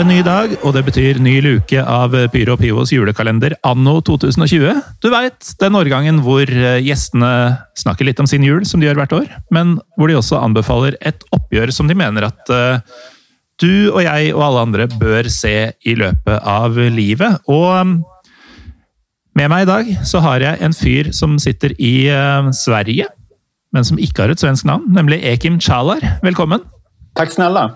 Er det ny dag, og det betyr ny luke av Pyro og Pivos julekalender anno 2020. Du veit, den årgangen hvor eh, gjestene snakker litt om sin jul, som de gjør hvert år, men hvor de også anbefaler et oppgjør som de mener at eh, du og jeg og alle andre bør se i løpet av livet. Og eh, med meg i dag så har jeg en fyr som sitter i Sverige, men som ikke har et svensk navn, nemlig Ekim Chalar. Velkommen! Tack snälla.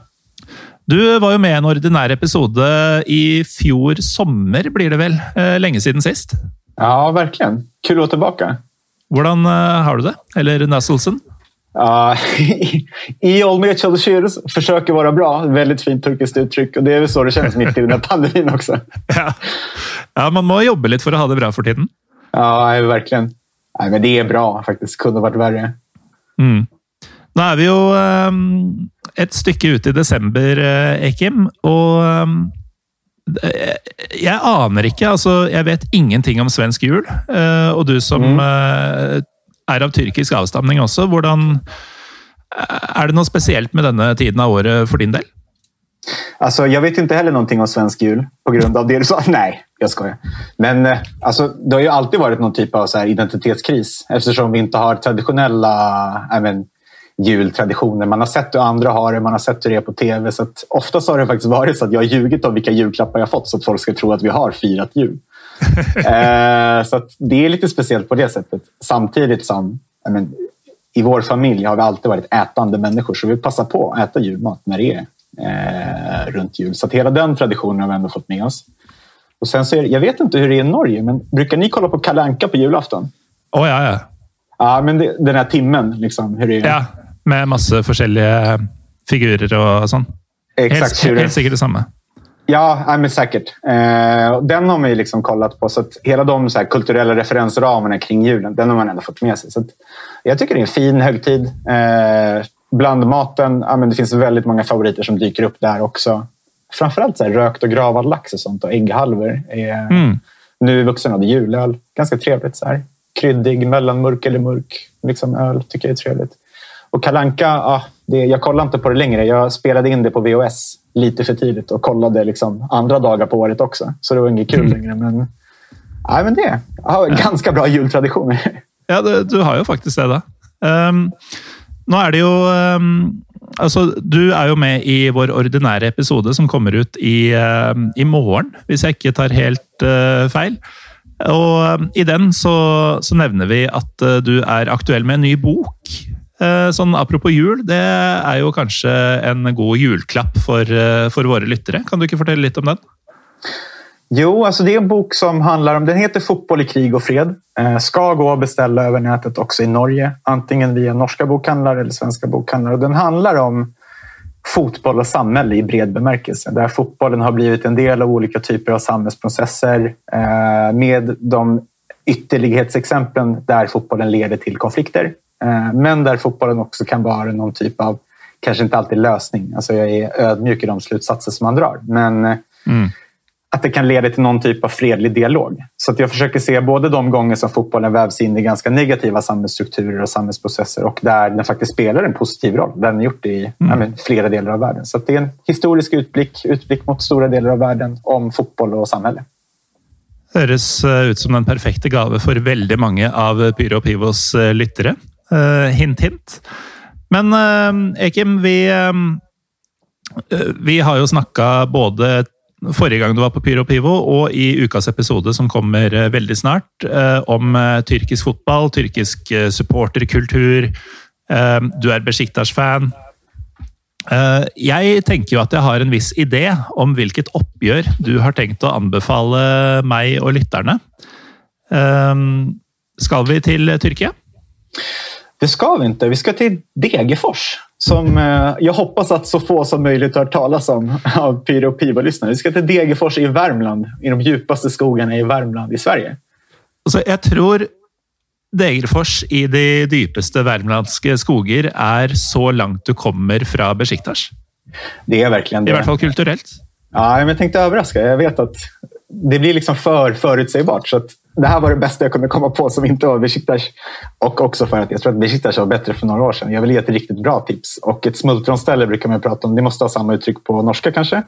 Du var jo med i en ordinær episode i fjor sommer, blir det vel? Eh, Lenge siden sist. Ja, verkligen. Kul att vara tillbaka. Hvordan eh, har du det? Eller Nasselsen? Ja, I Olmec Chalashires försöker vara bra. Väldigt fint turkiskt uttryck. Och det är väl så det känns mitt i den här pandemin också. Ja. ja, man må jobbe litt for å ha det bra for tiden. Ja, verkligen. Nej, men det är bra faktiskt. Kunde varit värre. Mm. Nå er vi jo eh, et stykke ute i desember, eh, Ekim, og eh, jeg aner ikke, altså jeg vet ingenting om svensk jul. eh, Og du som Mm. eh, er av tyrkisk avstamning også, hvordan Er det noe spesielt med denne tiden av året for din del? Alltså, jag vet inte heller någonting om svensk jul på grund av det du sa. Nej, jag skojar. Men alltså, det har ju alltid varit någon typ av så identitetskris eftersom vi inte har traditionella I mean, jultraditioner. Man har sett hur andra har det, man har sett hur det är på tv. Så att oftast har det faktiskt varit så att jag har ljugit om vilka julklappar jag fått så att folk ska tro att vi har firat jul. eh, så det är lite speciellt på det sättet. Samtidigt som I mean, i vår familj har vi alltid varit ätande människor så vi passar på att äta julmat när det är eh, runt jul. Så hela den traditionen har vi ändå fått med oss. Och sen så det, jag vet inte hur det är i Norge, men brukar ni kolla på Kalle Anka på julafton? Å ja, ja. Ja, men det, den här timmen, liksom, hur det är. ja. Med masse forskjellige figurer og sånn. Exakt Helt, helt sikkert det samme. Ja, ja, men säkert. Eh, den har man ju liksom kollat på. Så att hela de så kulturella referensramarna kring julen, den har man ändå fått med sig. Så att jag tycker det är en fin högtid. Eh, bland maten, ja, men det finns väldigt många favoriter som dyker upp där också. Framförallt så här, rökt och gravad lax och sånt och ägghalvor. Är, Mm. Nu i vuxen ålder julöl. Ganska trevligt. Så här. Kryddig, mellanmörk eller mörk liksom öl tycker jag är trevligt. Och kalanka, ja, det, jag kollar inte på det längre. Jag spelade in det på VHS lite för tidigt och kollade liksom andra dagar på året också. Så det var inget kul längre. Men, ja, men det jag har ganska bra jultraditioner. Ja, det, du har jo faktisk det, da. Um, nå er det jo um, Altså, du er jo med i vår ordinære episode som kommer ut i, um, i morgen, hvis jeg ikke tar helt uh, feil. Og um, i den så, så nevner vi at uh, du er aktuell med en ny bok. Eh, sånn apropos jul, det er jo kanskje en god julklapp for, eh, for våre lyttere. Kan du ikke fortelle litt om den? Jo, alltså det är en bok som handlar om, den heter Fotboll i krig och fred. Eh, ska gå att beställa över nätet också i Norge. Antingen via norska bokhandlare eller svenska bokhandlare. Den handlar om fotboll och samhälle i bred bemärkelse. Där fotbollen har blivit en del av olika typer av samhällsprocesser. Eh, med de ytterlighetsexemplen där fotbollen leder till konflikter. Eh, men där fotbollen också kan vara någon typ av, kanske inte alltid lösning. Alltså jag är ödmjuk i de slutsatser som man drar. Men eh, Mm. att det kan leda till någon typ av fredlig dialog. Så att jag försöker se både de gånger som fotbollen vävs in i ganska negativa samhällsstrukturer och samhällsprocesser och där den faktiskt spelar en positiv roll. Den har gjort det i ja, men, flera delar av världen. Så det är en historisk utblick, utblick mot stora delar av världen om fotboll och samhälle. Høres eh, ut som den perfekte gave for veldig mange av Pyro Pivos lyttere. Eh, hint, hint. Men eh, Ekim, vi, eh, vi har jo snakka både forrige gang du var på Pyro Pivo, og i ukas episode som kommer eh, veldig snart, om eh, tyrkisk fotball, tyrkisk supporterkultur. Du er Besjiktas-fan. Jeg tenker jo at jeg har en viss idé om hvilket oppgjør du har tenkt å anbefale meg og lytterne. Skal vi til Tyrkia? Det ska vi inte. Vi ska till Degerfors. Som eh, jag hoppas att så få som möjligt har hört talas om av Pyro och Pivo-lyssnare. Vi ska till Degerfors i Värmland. I de djupaste skogarna i Värmland i Sverige. Altså, jeg tror Degerfors i de dypeste värmländska skogar är så långt du kommer från Besiktas. Det är verkligen det. I alla fall kulturellt. Ja, men jag tänkte överraska. Jag vet att det blir liksom för förutsägbart. Så det här var det bästa jag kunde komma på som inte var Besiktas. Och också för att jag tror att Besiktas var bättre för några år sedan. Jag vill ge ett riktigt bra tips. Och ett smultronställe brukar man prata om. Det måste ha samma uttryck på norska kanske?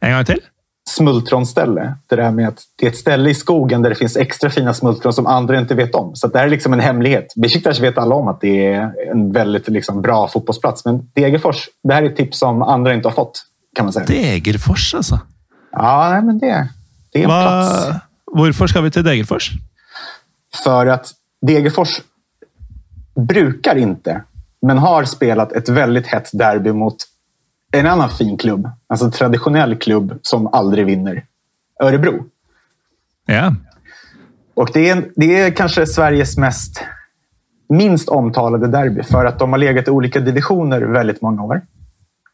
En gång till. Smultronställe. Det där med att det är ett ställe i skogen där det finns extra fina smultron som andra inte vet om. Så det här är liksom en hemlighet. Besiktas vet alla om att det är en väldigt liksom bra fotbollsplats. Men Degerfors, det här är ett tips som andra inte har fått. Kan man säga. Degerfors alltså? Ja, men det, det är en Va? plats. Varför ska vi till Degerfors? För att Degerfors brukar inte, men har spelat ett väldigt hett derby mot en annan fin klubb. Alltså traditionell klubb som aldrig vinner. Örebro. Ja. Och det är, det är kanske Sveriges mest minst omtalade derby för att de har legat i olika divisioner väldigt många år.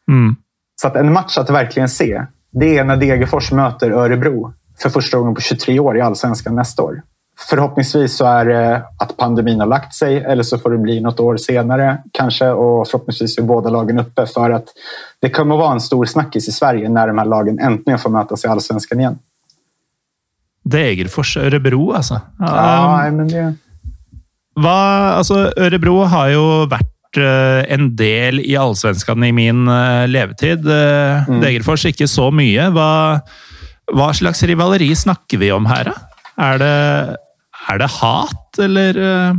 Mm. Så att en match att verkligen se, det är när Degerfors möter Örebro för första gången på 23 år i allsvenskan nästa år. Förhoppningsvis så är det att pandemin har lagt sig eller så får det bli något år senare kanske och förhoppningsvis är båda lagen uppe för att det kommer att vara en stor snackis i Sverige när de här lagen äntligen får mötas i allsvenskan igen. Degerfors Örebro alltså. Ja, um, men det... Va, alltså, Örebro har ju varit uh, en del i allsvenskan i min uh, levetid. Uh, mm. Degerfors inte så mycket. Va, Hva slags rivaleri snakker vi om här? Är det, är det hat, eller? Eh?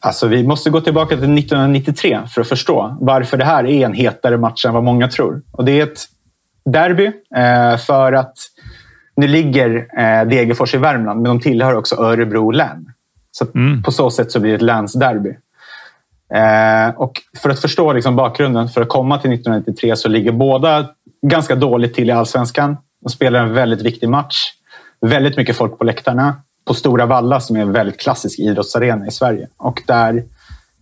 Alltså, vi måste gå tillbaka till 1993 för att förstå varför det här är en hetare match än vad många tror. Och det är ett derby eh, för att nu ligger eh, Degerfors i Värmland, men de tillhör också Örebro län. Så mm. På så sätt så blir det ett länsderby. och för att förstå liksom bakgrunden, för att komma till 1993 så ligger båda ganska dåligt till i allsvenskan. De spelar en väldigt viktig match. Väldigt mycket folk på läktarna. På Stora Valla som är en väldigt klassisk idrottsarena i Sverige. Och där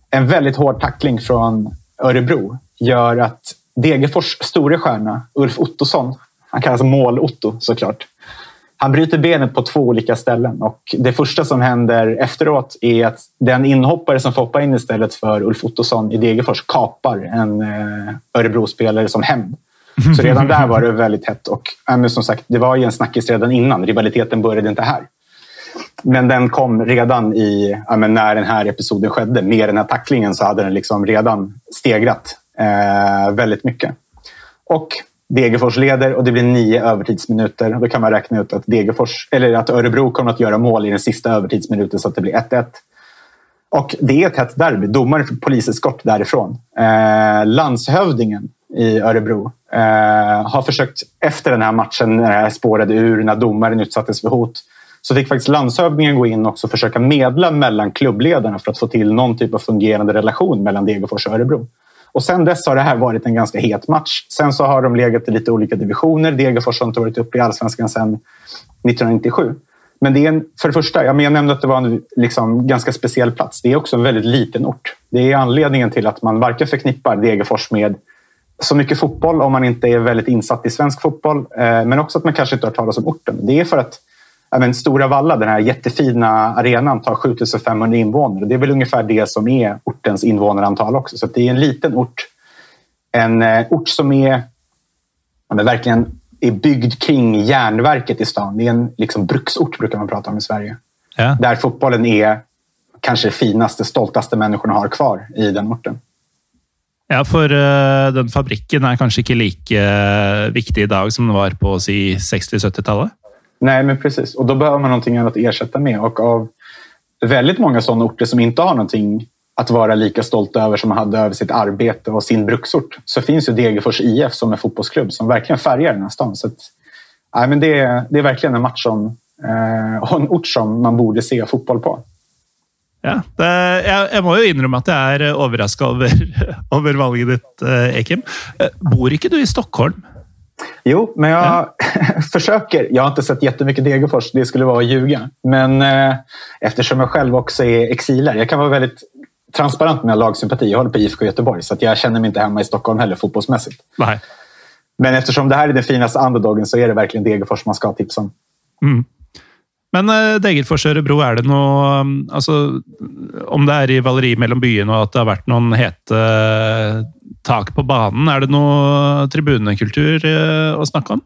en väldigt hård tackling från Örebro gör att Degerfors store stjärna Ulf Ottosson, han kallas Mål-Otto såklart, han bryter benet på två olika ställen och det första som händer efteråt är att den inhoppare som får hoppa in istället för Ulf Ottosson i Degerfors kapar en eh, Örebro-spelare som hämnd. Så redan där var det väldigt hett. Och som sagt, det var ju en snackis redan innan. Rivaliteten började inte här. Men den kom redan i, när den här episoden skedde. Med den här tacklingen så hade den liksom redan stegrat eh, väldigt mycket. Och Degerfors leder och det blir nio övertidsminuter. Då kan man räkna ut att, Degerfors, eller att Örebro kommer att göra mål i den sista övertidsminuten så att det blir 1-1. Och det är ett hett derby. Domaren fick poliseskort därifrån. Eh, landshövdingen i Örebro eh, har försökt efter den här matchen när det här spårade ur, när domaren utsattes för hot, så fick faktiskt landshövdingen gå in och försöka medla mellan klubbledarna för att få till någon typ av fungerande relation mellan Degerfors och Örebro. Och sen dess har det här varit en ganska het match. Sen så har de legat i lite olika divisioner. Degerfors har inte varit uppe i allsvenskan sedan 1997. Men det är en, för det första, jag nämnde att det var en liksom ganska speciell plats. Det är också en väldigt liten ort. Det är anledningen till att man varken förknippar Degerfors med så mycket fotboll om man inte är väldigt insatt i svensk fotboll. Eh, men också att man kanske inte har talas om orten. Det är för att men, Stora Valla, den här jättefina arenan, tar 7500 invånare. Det är väl ungefär det som är ortens invånarantal också. Så det är en liten ort. En eh, ort som är ja, verkligen är byggd kring järnverket i stan. Det är en liksom, bruksort brukar man prata om i Sverige. Ja. Där fotbollen är kanske det finaste, stoltaste människorna har kvar i den orten. Ja, for uh, den fabrikken är kanske inte lika uh, eh, viktig idag som den var på si, 60-70-talet? Nej, men precis. Och då behöver man någonting annat att ersätta med. Och av väldigt många sådana orter som inte har någonting att vara lika stolt över som man hade över sitt arbete och sin bruksort så finns ju Degerfors IF som en fotbollsklubb som verkligen färgar den här stan. Så att, nej, men det, är, det är verkligen en match som, eh, och en ort som man borde se fotboll på. Ja, det, jeg, jeg, må jo innrømme at jeg er overraska over, over, valget ditt, eh, Ekim. Eh, bor ikke du i Stockholm? Jo, men jag ja. försöker. Jag har inte sett jättemycket Degerfors, det skulle vara att ljuga. Men eh, eftersom jag själv också är exilare, jag kan vara väldigt transparent med lagsympati. Jag håller på IFK Göteborg, så jag känner mig inte hemma i Stockholm heller fotbollsmässigt. Nej. Men eftersom det här är den finaste underdogen så är det verkligen Degerfors man ska tipsa om. Mm. Men uh, Degerfors Örebro, er det noe um, altså, Om det er rivaleri mellom byene og at det har vært noen hete uh, tak på banen, er det noe tribunekultur uh, å snakke om?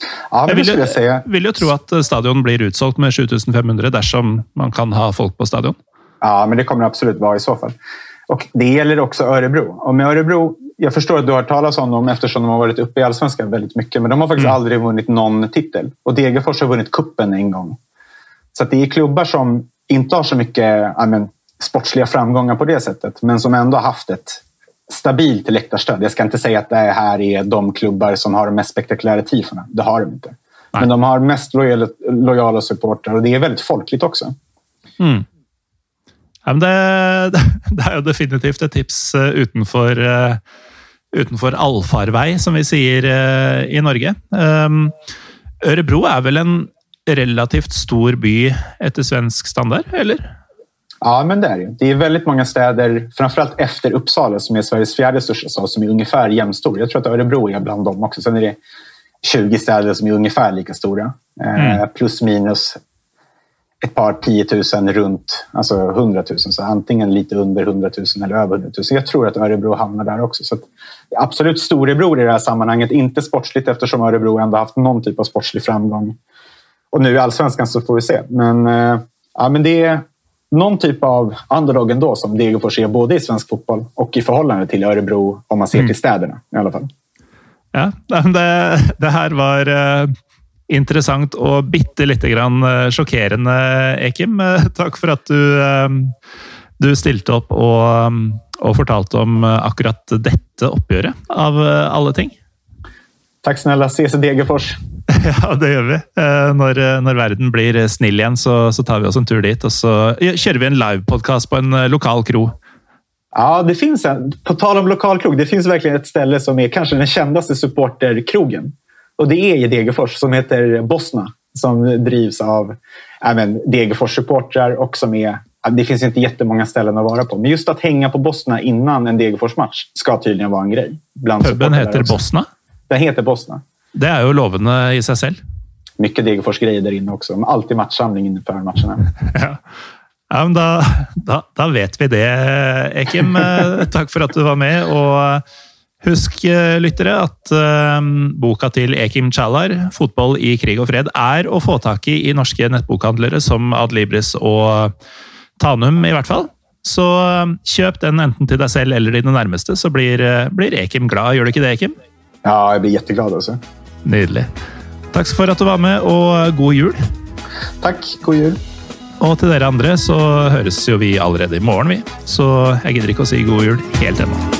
Ja, jeg vil, jeg vil, jo tro at stadion blir utsolgt med 7500 dersom man kan ha folk på stadion. Ja, men det kommer det absolut vara i så fall. Och det gäller också Örebro. Och med Örebro, jag förstår att du har talas om dem eftersom de har varit uppe i allsvenskan väldigt mycket. Men de har faktiskt mm. aldrig vunnit någon titel. Och Degerfors har vunnit kuppen en gång. Så det är klubbar som inte har så mycket men, sportsliga framgångar på det sättet, men som ändå har haft ett stabilt läktarstöd. Jag ska inte säga att det här är de klubbar som har de mest spektakulära tifona. Det har de inte. Nej. Men de har mest lojala, lojala supportrar och det är väldigt folkligt också. Mm. Ja, det, det, er jo definitivt et tips eh, utenfor, uh, utenfor allfarvei, som vi sier uh, i Norge. Um, Örebro er vel en relativt stor by efter svensk standard, eller? Ja, men det är det. Det är väldigt många städer, framförallt efter Uppsala som är Sveriges fjärde största stad, som är ungefär jämnstor. Jag tror att Örebro är bland dem också. Sen är det 20 städer som är ungefär lika stora. Eh, mm. plus minus ett par tiotusen runt, alltså hundratusen. Så antingen lite under hundratusen eller över hundratusen. Jag tror att Örebro hamnar där också. Så absolut storebror i det här sammanhanget. Inte sportsligt eftersom Örebro ändå haft någon typ av sportslig framgång och nu i allsvenskan så får vi se. Men, eh, ja, men det är någon typ av underdog ändå som Degerfors är både i svensk fotboll och i förhållande till Örebro om man ser mm. till städerna i alla fall. Ja, det, det här var uh, intressant och bitte lite grann uh, chockerande, Ekim. Tack för att du, du stilte upp och, och fortalte om akkurat detta uppgöret av alla ting. Tack snälla, ses i Degerfors. Ja, det gjør vi. Eh, når, når verden blir snill igjen, så, så, tar vi oss en tur dit. Och så kjører vi en livepodcast på en eh, lokal kro. Ja, det finns en. På tal om lokal krog, det finns verkligen ett ställe som är kanske den kändaste supporterkrogen. Och det är i Degerfors som heter Bosna. Som drivs av Degerfors-supportrar och som är det finns inte jättemånga ställen att vara på. Men just att hänga på Bosna innan en Degerfors-match ska tydligen vara en grej. Puben heter Bosna? Den heter Bosna. Det är ju lovande i sig själv. Mycket Degerfors-grejer där inne också. Alltid matchsamling inför matcherna. ja. Ja, men da, da, da, vet vi det, Ekim. Eh, Tack för att du var med. Og husk, eh, lyttere, at um, boka til Ekim Chalar, 'Fotboll i krig og fred', er å få tak i i norske nettbokhandlere som Adlibris og Tanum, i hvert fall. Så um, kjøp den enten til deg selv eller dine nærmeste, så blir, blir Ekim glad. Gjør du ikke det, Ekim? Ja, jag blir jätteglad. Alltså. Nydelig. Tack för att du var med och god jul. Tack, god jul. Och till er andra så hörs ju vi allerede imorgon vi. Så jag gidder inte att säga god jul helt ännu.